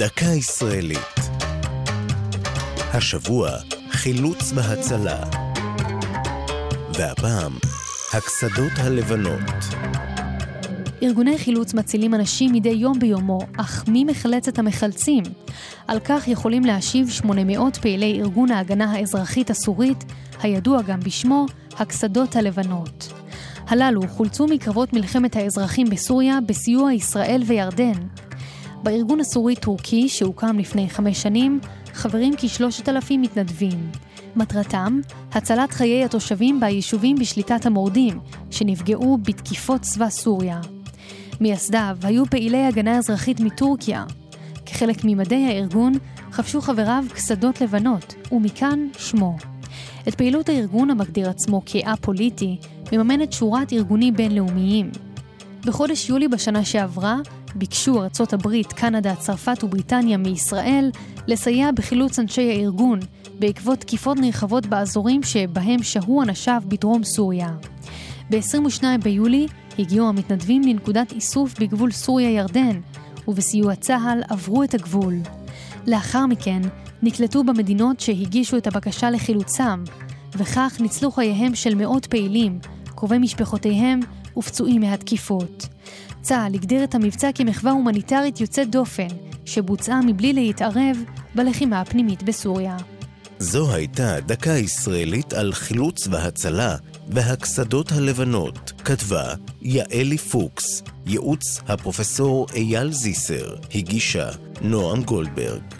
דקה ישראלית. השבוע חילוץ והצלה. והפעם, הקסדות הלבנות. ארגוני חילוץ מצילים אנשים מדי יום ביומו, אך מי מחלץ את המחלצים? על כך יכולים להשיב 800 פעילי ארגון ההגנה האזרחית הסורית, הידוע גם בשמו הקסדות הלבנות. הללו חולצו מקרבות מלחמת האזרחים בסוריה בסיוע ישראל וירדן. בארגון הסורי-טורקי, שהוקם לפני חמש שנים, חברים כשלושת אלפים מתנדבים. מטרתם, הצלת חיי התושבים ביישובים בשליטת המורדים, שנפגעו בתקיפות צבא סוריה. מייסדיו היו פעילי הגנה אזרחית מטורקיה. כחלק ממדי הארגון, חבשו חבריו קסדות לבנות, ומכאן שמו. את פעילות הארגון המגדיר עצמו כא-פוליטי, מממנת שורת ארגונים בינלאומיים. בחודש יולי בשנה שעברה, ביקשו ארצות הברית, קנדה, צרפת ובריטניה מישראל לסייע בחילוץ אנשי הארגון בעקבות תקיפות נרחבות באזורים שבהם שהו אנשיו בדרום סוריה. ב-22 ביולי הגיעו המתנדבים לנקודת איסוף בגבול סוריה-ירדן, ובסיוע צה"ל עברו את הגבול. לאחר מכן נקלטו במדינות שהגישו את הבקשה לחילוצם, וכך ניצלו חייהם של מאות פעילים, קרובי משפחותיהם ופצועים מהתקיפות. צה"ל הגדיר את המבצע כמחווה הומניטרית יוצאת דופן, שבוצעה מבלי להתערב בלחימה הפנימית בסוריה. זו הייתה דקה ישראלית על חילוץ והצלה והקסדות הלבנות, כתבה יעלי פוקס, ייעוץ הפרופסור אייל זיסר, הגישה נועם גולדברג.